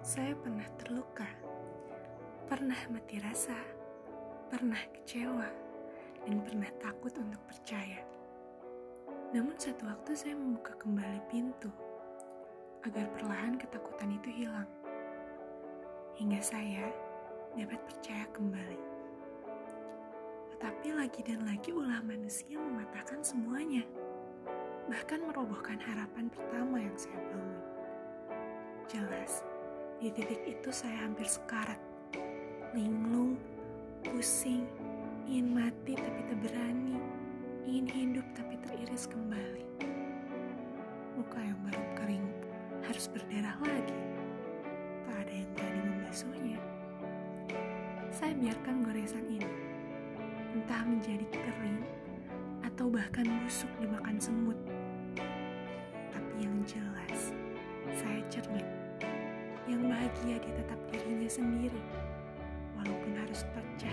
Saya pernah terluka, pernah mati rasa, pernah kecewa, dan pernah takut untuk percaya. Namun satu waktu saya membuka kembali pintu agar perlahan ketakutan itu hilang. Hingga saya dapat percaya kembali. Tetapi lagi dan lagi ulah manusia mematahkan semuanya. Bahkan merobohkan harapan pertama yang saya bangun. Jelas, di titik itu saya hampir sekarat. Linglung, pusing, ingin mati tapi tak berani, ingin hidup tapi teriris kembali. Muka yang baru kering harus berdarah lagi. Tak ada yang berani membasuhnya. Saya biarkan goresan ini, entah menjadi kering atau bahkan busuk dimakan semut. Tapi yang jelas, saya cermin. Bahagia di tetap dirinya sendiri, walaupun harus terbelah